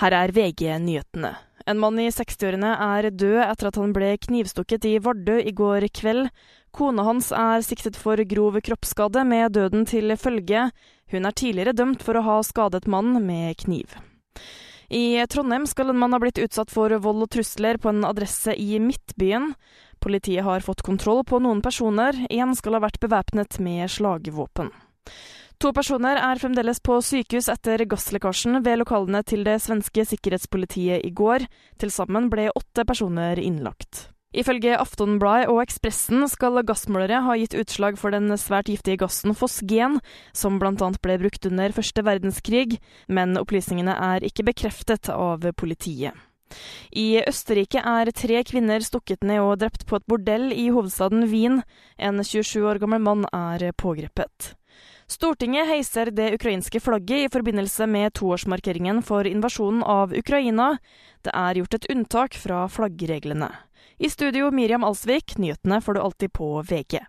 Her er VG-nyhetene. En mann i 60-årene er død etter at han ble knivstukket i Vardø i går kveld. Kona hans er siktet for grov kroppsskade med døden til følge. Hun er tidligere dømt for å ha skadet mannen med kniv. I Trondheim skal en mann ha blitt utsatt for vold og trusler på en adresse i Midtbyen. Politiet har fått kontroll på noen personer. Én skal ha vært bevæpnet med slagvåpen. To personer er fremdeles på sykehus etter gasslekkasjen ved lokalene til det svenske sikkerhetspolitiet i går. Til sammen ble åtte personer innlagt. Ifølge Aftonbladet og Ekspressen skal gassmålere ha gitt utslag for den svært giftige gassen fosgen, som bl.a. ble brukt under første verdenskrig, men opplysningene er ikke bekreftet av politiet. I Østerrike er tre kvinner stukket ned og drept på et bordell i hovedstaden Wien. En 27 år gammel mann er pågrepet. Stortinget heiser det ukrainske flagget i forbindelse med toårsmarkeringen for invasjonen av Ukraina. Det er gjort et unntak fra flaggreglene. I studio Miriam Alsvik, nyhetene får du alltid på VG.